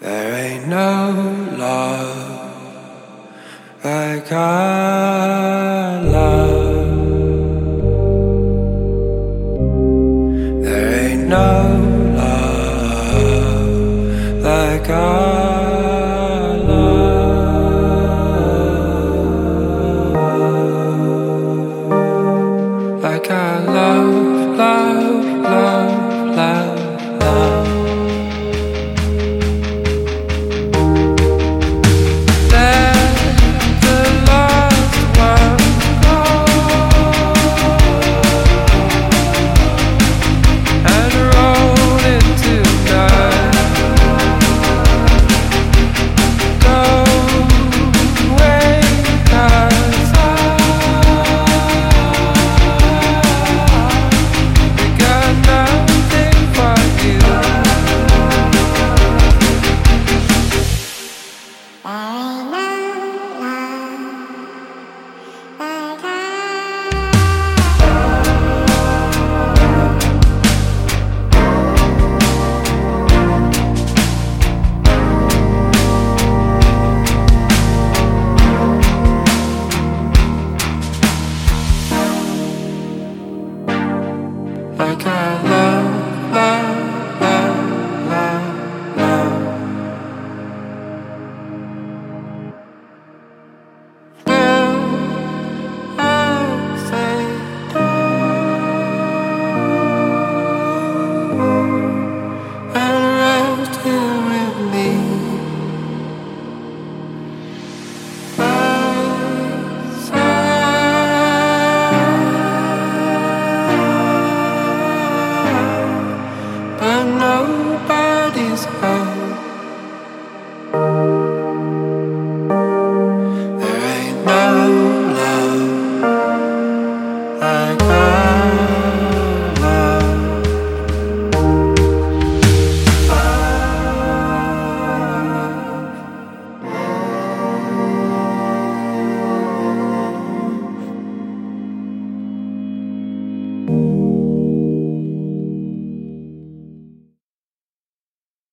There ain't no love like I. like I love, like love, love, love. miles away.